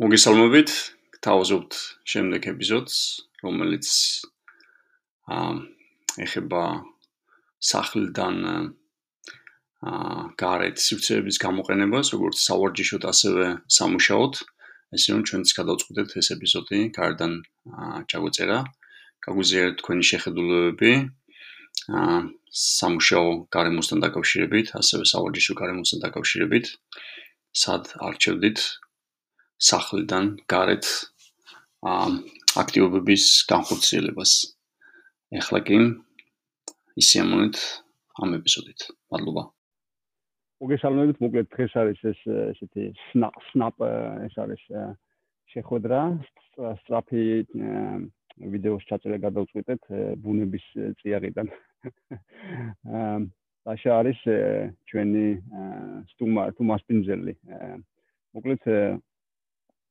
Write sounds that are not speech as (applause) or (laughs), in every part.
მოგესალმებით, გთავაზობთ შემდეგ ეპიზოდს, რომელიც აა ეხება სახლიდან აა გარეთ სივრცეების გამოყენებას, როგორც სავარჯიშოდ, ასევე სამუშაოდ. ესე რომ ჩვენც გადავწყვეტეთ ეს ეპიზოდი გარდან ჩაგვეწერა, გაგვიზიარეთ თქვენი შეხედულებები აა სამუშაო გარემოსთან დაკავშირებით, ასევე სავარჯიშო გარემოსთან დაკავშირებით. სად არჩევდით სახლიდან გარეთ აქტივობების განხორციელებას. ეხლა კი ისემონეთ ამ ეპიზოდით. მადლობა. მოგესალმებით, მოკლედ დღეს არის ეს ესეთი სნაპ ეს არის შეხვედრა სტრაფი ვიდეოს ჩაწერა გადავწყვეტეთ ბუნების წიაღიდან. (laughs) აა დაშა არის ჩვენი სტუმა თუმას პინზელი. მოკლედ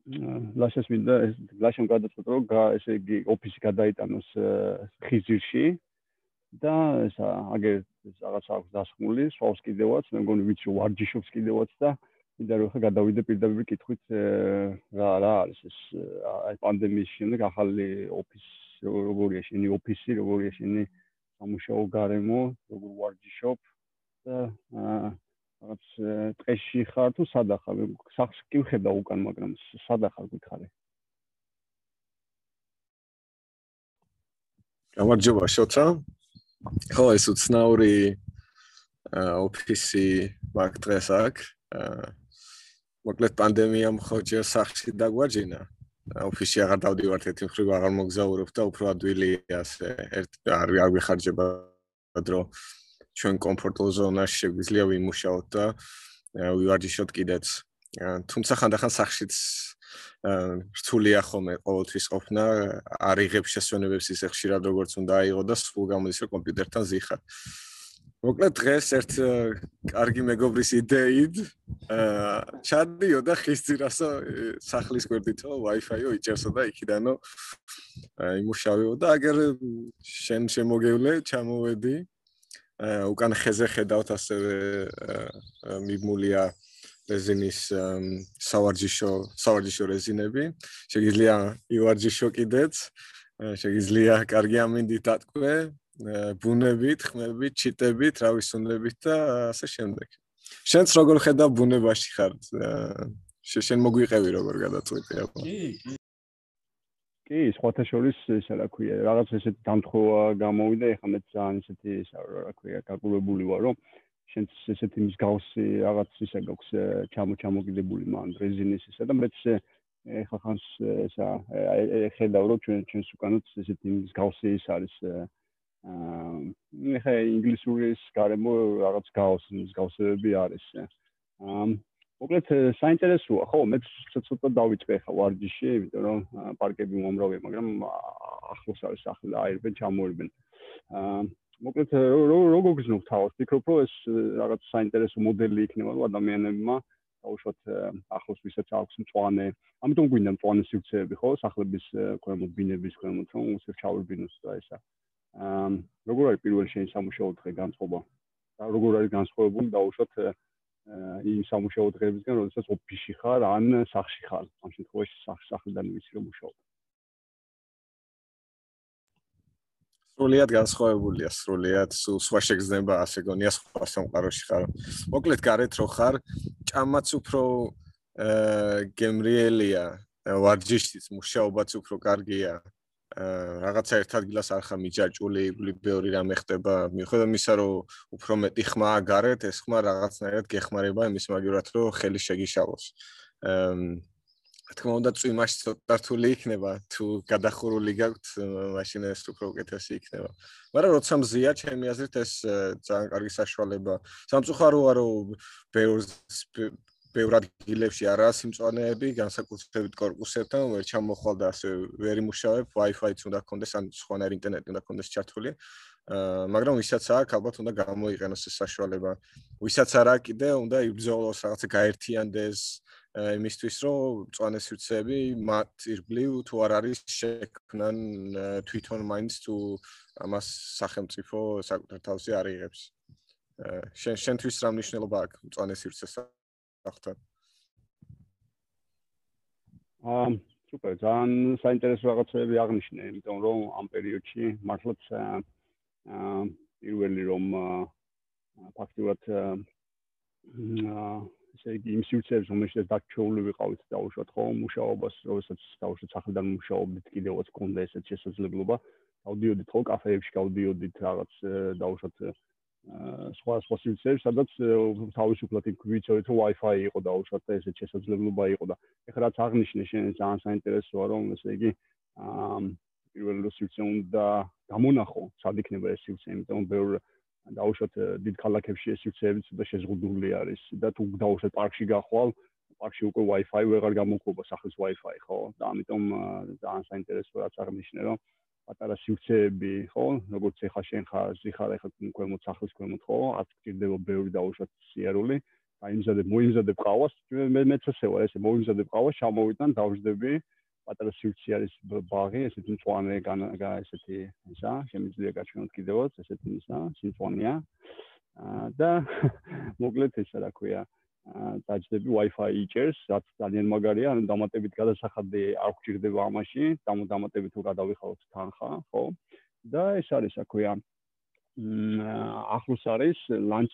ლაშას მინდა ეს ლაშამ გადაწყვეტა რომ ესე იგი ოფისი გადაიტანოს ხიზირში და ესა აგერ რაღაც აქვს დასხმული სვავს კიდევაც მე მგონი ვიცი ვარჯიშობს კიდევაც და მინდა რომ ხა გადავიდე პირდაპირ კითხვით რა რა არის ეს აი პანდემიის შემდეგ ახალი ოფისი როგორია შენი ოფისი როგორია შენი სამუშაო გარემო როგორ ვარჯიშობ და რაღაც ტყეში ხარ თუ სად ახარ? სახს კი ვხედა უკან, მაგრამ სად ახარ გითხარი? გამარჯობა, შოცა. ხო, ეს უცნაური ოფისი მაგ დღეს აქ. მოკლედ პანდემიამ ხოჭე სახში დაგვაჯინა. ოფისში აღარ დავდივართ ერთი მხრივ აღარ მოგზაურობ და უფრო ადვილია ასე ერთ არ არ ვიხარჯება დრო ჩვენ კომფორტულ ზონაში შეგვიძლია ვიმუშაოთ და ვივარჯიშოთ კიდეც. თუმცა ხანდახან სახშიც რთულია ხოლმე ყოველთვის ყოფნა, არ იღებს შესვენებებს ისე ხშირად როგორც უნდა აიღო და სულ გამოდის რომ კომპიუტერთან ზიხარ. მოკლედ დღეს ერთ კარგი მეგობრის იდეით ჩადიოდა ხის ძირასო სახლის გვერდითო Wi-Fi-ო იჭერსო და იქიდანო იმუშავეო და აგერ შენ შემოგევლე ჩამოვედი უკან ხეზე ხედავთ ასევე მიბმულია რეზინის სავარჯიშო სავარჯიშო რეზინები. შეიძლება ივარჯიშო კიდეც. შეიძლება კარგი ამინდით დატყვე ბუნებით ხმებით ჩიტებით რავისუნებით და ასე შემდეგ. შენც როგორ ხედავ ბუნებაში ხარ შენ მოგვიყევი როგორ გადაწყვეტი აბა კი კი კი, სხვათა შორის ესა რა ქვია, რაღაც ესეთ დამთხოვა გამოვიდა, ეხლა მე ძალიან ესეთი ესა რა ქვია, გაკურებული ვარ, რომ შენ ესეთი მსგავსი რაღაც ისა გაქვს ჩამოჩამოგიდებული მან რეზინის ისა და მეც ეხლა ხანს ესა ხედავ რომ ჩვენ ჩვენს უკანაც ესეთი მსგავსი ის არის აა ეხლა ინგლისურის გარემო რაღაც გავს მსგავსებები არის აა მოკლედ საინტერესოა, ხო, მე ცოტა დავიწყე ხა ვარჯიში, იმიტომ რომ პარკები მომრავია, მაგრამ ახლოს არის სახლი და აერბენ ჩამოერბენ. აა მოკლედ როგორ გრძნობ თავს? ფიქრობ, რომ ეს რაღაც საინტერესო მოდელი იქნება ადამიანებმა დაუშვათ ახლოს ვისაც აქვს მწვანე. ამიტომ გვინდა მწვანე სივრცეები, ხო, სახლების ქვემოთ, ბინების ქვემოთ, რომ უცებ ჩავირბინოს და ესა. აა როგორ არის პირველი შენი სამუშაო დღე განწყობა? და როგორ არის განსხვავებული დაუშვათ იმ სამუშაო დღეებისგან, როდესაც ოფისში ხარ ან სახლში ხარ. ამ შემთხვევაში სახლიდან ვიცი რომ მუშაობ. სრულიად განსხვავებულია, სრულიად სხვა შეგრძნება ასე გონია სხვა სამყაროში ხარ. მოკლედ გარეთ რო ხარ, ჭამაც უფრო გემრიელია, ვარჯიშიც მუშაობაც უფრო კარგია. რაღაცა ერთ ადგილას არ ხარ მიჯაჭული, ბევრი რამე ხდება. მიუხედავად იმისა, რომ უფრო მეტი ხმა აგარეთ, ეს ხმა რაღაცნაირად გეხმარება იმის მაგივრად, რომ ხელი შეგიშალოს. აა თქმა უნდა, წვიმაში ცოტა რთული იქნება, თუ გადახურული გაქვთ, მაშინ ეს უფრო უკეთესი იქნება. მაგრამ როცა მზია, ჩემი აზრით ეს ძალიან კარგი საშუალება. სამწუხაროა, რომ ბევრ ბევრ ადგილებში არაა სიმწვანეები, განსაკუთრებით კორპუსებთან, ვერ ჩამოხვალ და ასე ვერ იმუშავებ, Wi-Fi-ც უნდა გქონდეს, ან სხვანაირი ინტერნეტი უნდა გქონდეს ჩართული. აა მაგრამ ვისაც აქვს, ალბათ უნდა გამოიყენოს ეს საშუალება. ვისაც არ აქვს კიდე, უნდა იბრძოლოს რაღაცა გაერთიანდეს იმისთვის, რომ მწვანე სივრცეები მათ ირგვლივ თუ არ არის შექმნან თვითონ მაინც თუ ამას სახელმწიფო საკუთარ თავზე არ იღებს. შენ შენთვის რა მნიშვნელობა აქვს მწვანე სივრცესა? ახთან. აა სუპერ, ძალიან საინტერესო რაღაცები აღნიშნე, იმიტომ რომ ამ პერიოდში მართლაც აა პირველი რომ ფაქტიურად აა ესე იგი იმ სივრცეებს რომელშიც დაქჩეული ვიყავით დაუშვათ ხო მუშაობას, როდესაც დაუშვათ სახლიდან მუშაობდით კიდევაც კონდა ესეთ შესაძლებლობა. გავდიოდით ხო კაფეებში, გავდიოდით რაღაც დაუშვათ სხვა სხვა სივრცეებს, სადაც თავისუფლად იქ ვიცოდით რომ Wi-Fi იყო დაუშვათ ესეთ შესაძლებლობა იყო და ეხლა რაც აღნიშნე შენ ძალიან საინტერესოა რომ ესე იგი აა პირველი სივრცე უნდა გამონახო, სად იქნება ეს სივრცე, იმიტომ რომ ბევრ დაუშვათ დიდ ქალაქებში ეს სივრცეები ცოტა შეზღუდული არის და თუ დაუშვათ პარკში გახვალ, პარკში უკვე Wi-Fi ვეღარ გამოყოფა სახლის Wi-Fi, ხო? და ამიტომ ძალიან საინტერესოა რაც აღნიშნე, რომ პატარა სივრცეები, ხო? როგორც ეხა შენ ხარ, ზიხარ ეხა ქვემოთ სახლის ქვემოთ, ხო? ათ გჭირდება ბევრი დაუშვათ სიარული. აი იმზადებ, მოიმზადებ ყავას, მე მეც ასე ვარ, ესე მოიმზადებ ყავას, ჩამოვიდან დავждები პატარა სივრცე არის ბაღი, ესეთი მწვანე განა ესეთი ისა, შემიძლია გაჩვენოთ კიდევაც ესეთი ისა, სიმწვანეა. და მოკლედ ესა რა ქვია, დაჯდები Wi-Fi იჭერს, რაც ძალიან მაგარია, ანუ დამატებით გადასახადი არ გჭირდება ამაში, დამატებით თუ გადავიხავთ თანხა, ხო? და ეს არის რა ქვია, ახლოს არის ლანჩ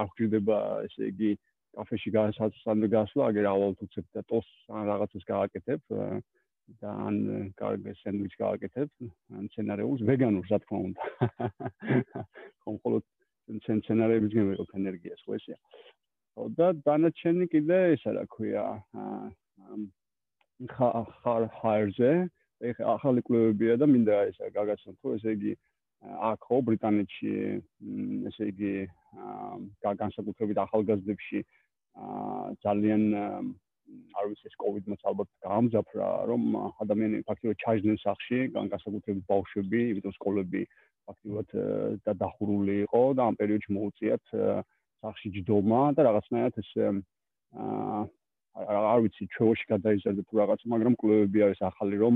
არ გჭირდება, ესე იგი კაფეში გასასწრაფო გასვლა, აგერ ავალ თუ ცებ და ტოს ან რაღაცას გააკეთებ, და ან კარგი სენდვიჩი გააკეთებ, ან სცენარეულს ვეგანურს, რა თქმა უნდა. (laughs) ხომ ხოლმე სცენარეების გემეყოთ ენერგიას, ხო ესეა. და დანარჩენი კიდე ესა რა ქვია, აა ხარ ხარზე, ეხა ახალი კლუბებია და მინდა ესა გაგაცნო, ხო ესე იგი აქ ხო ბრიტანეთში ესე იგი განსაკუთრებით ახალგაზრდებში ძალიან არ ვიცი ეს კოვიდმაც ალბათ გამძაფრა რომ ადამიანები ფაქტობრივად ჩაჯდნენ სახში განსაკუთრებით ბავშვები იმიტომ სკოლები ფაქტობრივად და დახურული იყო და ამ პერიოდში მოუწიათ სახში ჯდომა და რაღაცნაირად ეს აა არ ვიცი ჩვეუში გადაიზარდა თუ რაღაც მაგრამ კლუბები არის ახალი რომ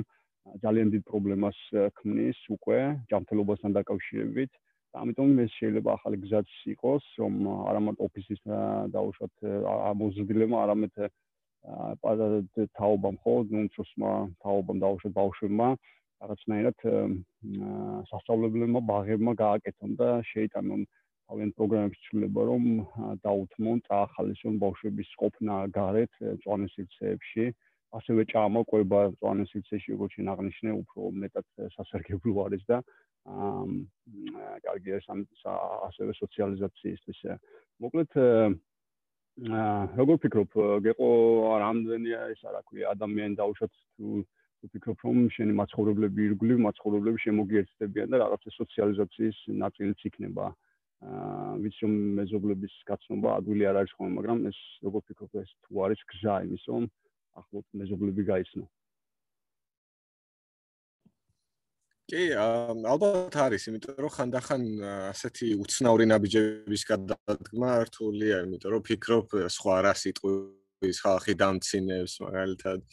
ძალიან დიდ პრობლემას ქმნის უკვე ჯანმრთელობასთან დაკავშირებით. და ამიტომ ეს შეიძლება ახალი გზაც იყოს რომ არამარტო ოფისის დაუშვათ ამოზრდილება არამედ თაობამ ხო ნუნცუსმა თაობამ დაუშვათ ბავშვებმა რაღაცნაირად სასწავლებლებმა ბაღებმა გააკეთონ და შეიტანონ თავიანთ პროგრამების ცვლილება რომ დაუთმონ წაახალისონ ბავშვების ყოფნა გარეთ წვანესიცეებში ასევე ჭამოყვება წვანესიცეში როგორც შენ აღნიშნე უფრო მეტად სასარგებლო არის და კარგი არის ამ ასევე სოციალიზაციისთვის მოკლედ როგორ ფიქრობ გეყო რამდენი ეს რა ქვია ადამიანი დაუშვათ თუ თუ ფიქრობ რომ შენი მაცხოვრებლები ირგვლივ მაცხოვრებლები შემოგიერთდებიან და რაღაცა სოციალიზაციის ნაწილიც იქნება? აა ვიცი რომ მეზობლების გაცნობა ადვილი არ არის ხოლმე მაგრამ ეს როგორ ფიქრობ ეს თუ არის გზა იმის რომ ახლობ მეზობლები გაიცნო კი, ალბათ არის, იმიტომ რომ ხანდახან ასეთი უცნაური ნაბიჯების გადადგმა რთულია, იმიტომ რომ ფიქრობ სხვა რა სიტყვის ხალხი დამცინებს, მაგალითად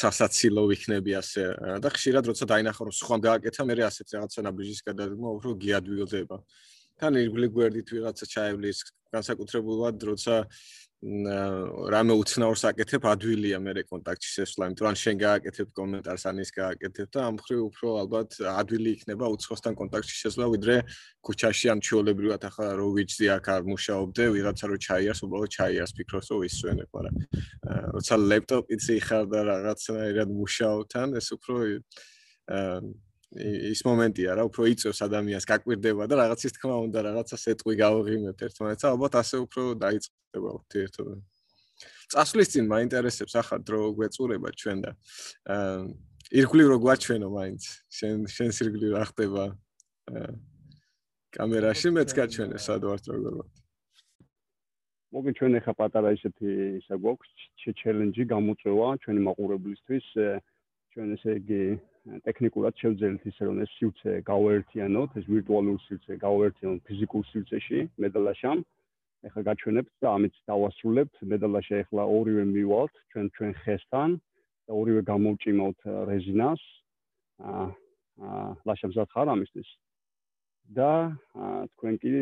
სასაცილო ვიქნები ასე და ხშირად როცა დაინახო რომ სხვა გააკეთა, მე ასეთ რაღაცა ნაბიჯის გადადგმა უფრო გიადვილდება. თან ირგვლივ გვერდით ვიღაცა ჩაევლის განსაკუთრებულად როცა რამე უცნაურს აკეთებ ადვილია მე კონტაქტში შესვლა, იმიტომ რომ შენ გააკეთებ კომენტარს ან ის გააკეთებ და ამ ხრივ უფრო ალბათ ადვილი იქნება უცხოსთან კონტაქტში შესვლა, ვიდრე ქუჩაში ან ჩიოლებრივად ახლა რო ვიჯდი აქ არ მუშაობდე, ვიღაცა რო ჩაიარს, უბრალოდ ჩაიარს ფიქრობს რომ ისვენებ, მაგრამ როცა ლეპტოპიც იხარ და რაღაცნაირად მუშაობთან, ეს უფრო ის მომენტია რა, უფრო იწევს ადამიანს, გაკვირდება და რაღაცის თქმა უნდა, რაღაცა სეტყვი გავღიმებთ ერთმანეთს, ალბათ ასე უფრო დაიწყება ურთიერთობა. წასვლის წინ მაინტერესებს ახლა დრო გვეწურება ჩვენ და აა ირგვლივ რო გვაჩვენო მაინც, შენ შენ სირგლივ რა ხდება კამერაში მეც გაჩვენე სად ვარ როგორ ვარ. მოგე ჩვენ ახლა პატარა ისეთი ისა გვაქვს ჩელენჯი გამოწვევა ჩვენი მაყურებლისთვის ჩვენ ესე იგი ტექნიკურად შევძელით ისე რომ ეს სივრცე გავაერთიანოთ, ეს ვირტუალური სივრცე გავაერთიანოთ ფიზიკურ სივრცეში, მედალაშამ. ეხლა გაჩვენებთ და ამით დავასრულებთ. მედალაშა ეხლა ორივე მივალთ ჩვენ ჩვენ ხესთან და ორივე გამოვჭიმავთ რეზინას. აა აა ლაშამზად ხარ ამისთვის. და თქვენ კი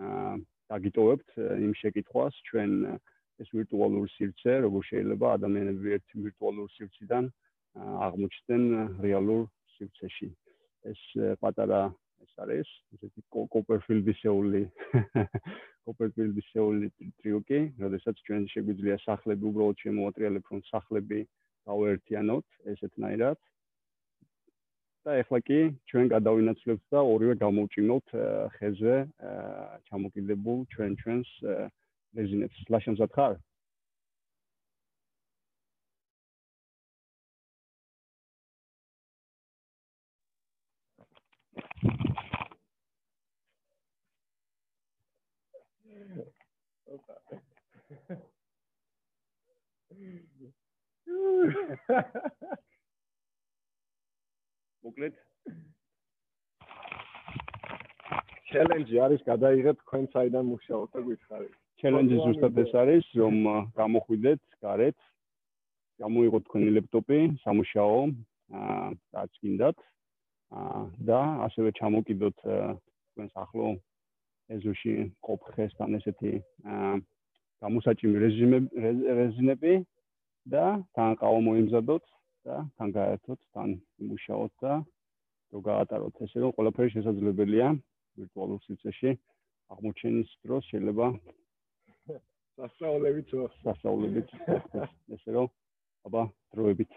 აა დაგიტოვებთ იმ შეკითხვას ჩვენ ეს ვირტუალური სივრცე, როგორ შეიძლება ადამიანები ერთ ვირტუალურ სივრციდან აღმოჩნდნენ რეალურ სივრცეში. ეს პატარა ეს არის ესეთი კოპერფილდისეული (laughs) კოპერფილდისეული ტრიუკი, როდესაც ჩვენ შეგვიძლია სახლები უბრალოდ შემოატრიალებთ, რომ სახლები გავერთიანოთ ესეთნაირად. და ეხლა კი ჩვენ გადავინაცვლებთ და ორივე გამოვჭიმოთ ხეზე ჩამოკიდებულ ჩვენ ჩვენს რეზინებს. ლაშემზად ხარ? მოკლედ ჩელენჯი არის გადაიღეთ თქვენ საიდან მუშაობთ და გითხარით. ჩელენჯი ზუსტად ეს არის, რომ გამოხვიდეთ გარეთ, გამოიღოთ თქვენი ლეპტოპი, სამუშაო, აა რაც გინდათ. აა და ასევე ჩამოკიდოთ თქვენს ახლო ეზოში ყოფ ხესთან ესეთი გამოსაჭიმი რეჟიმები რეზინები და თან ყავა მოიმზადოთ და თან გაერთოთ, თან იმუშაოთ და თუ გაატაროთ ესე რომ ყველაფერი შესაძლებელია ვირტუალურ სივრცეში აღმოჩენის დროს შეიძლება სასწაულებით სასწაულებით ესე რომ აბა დროებით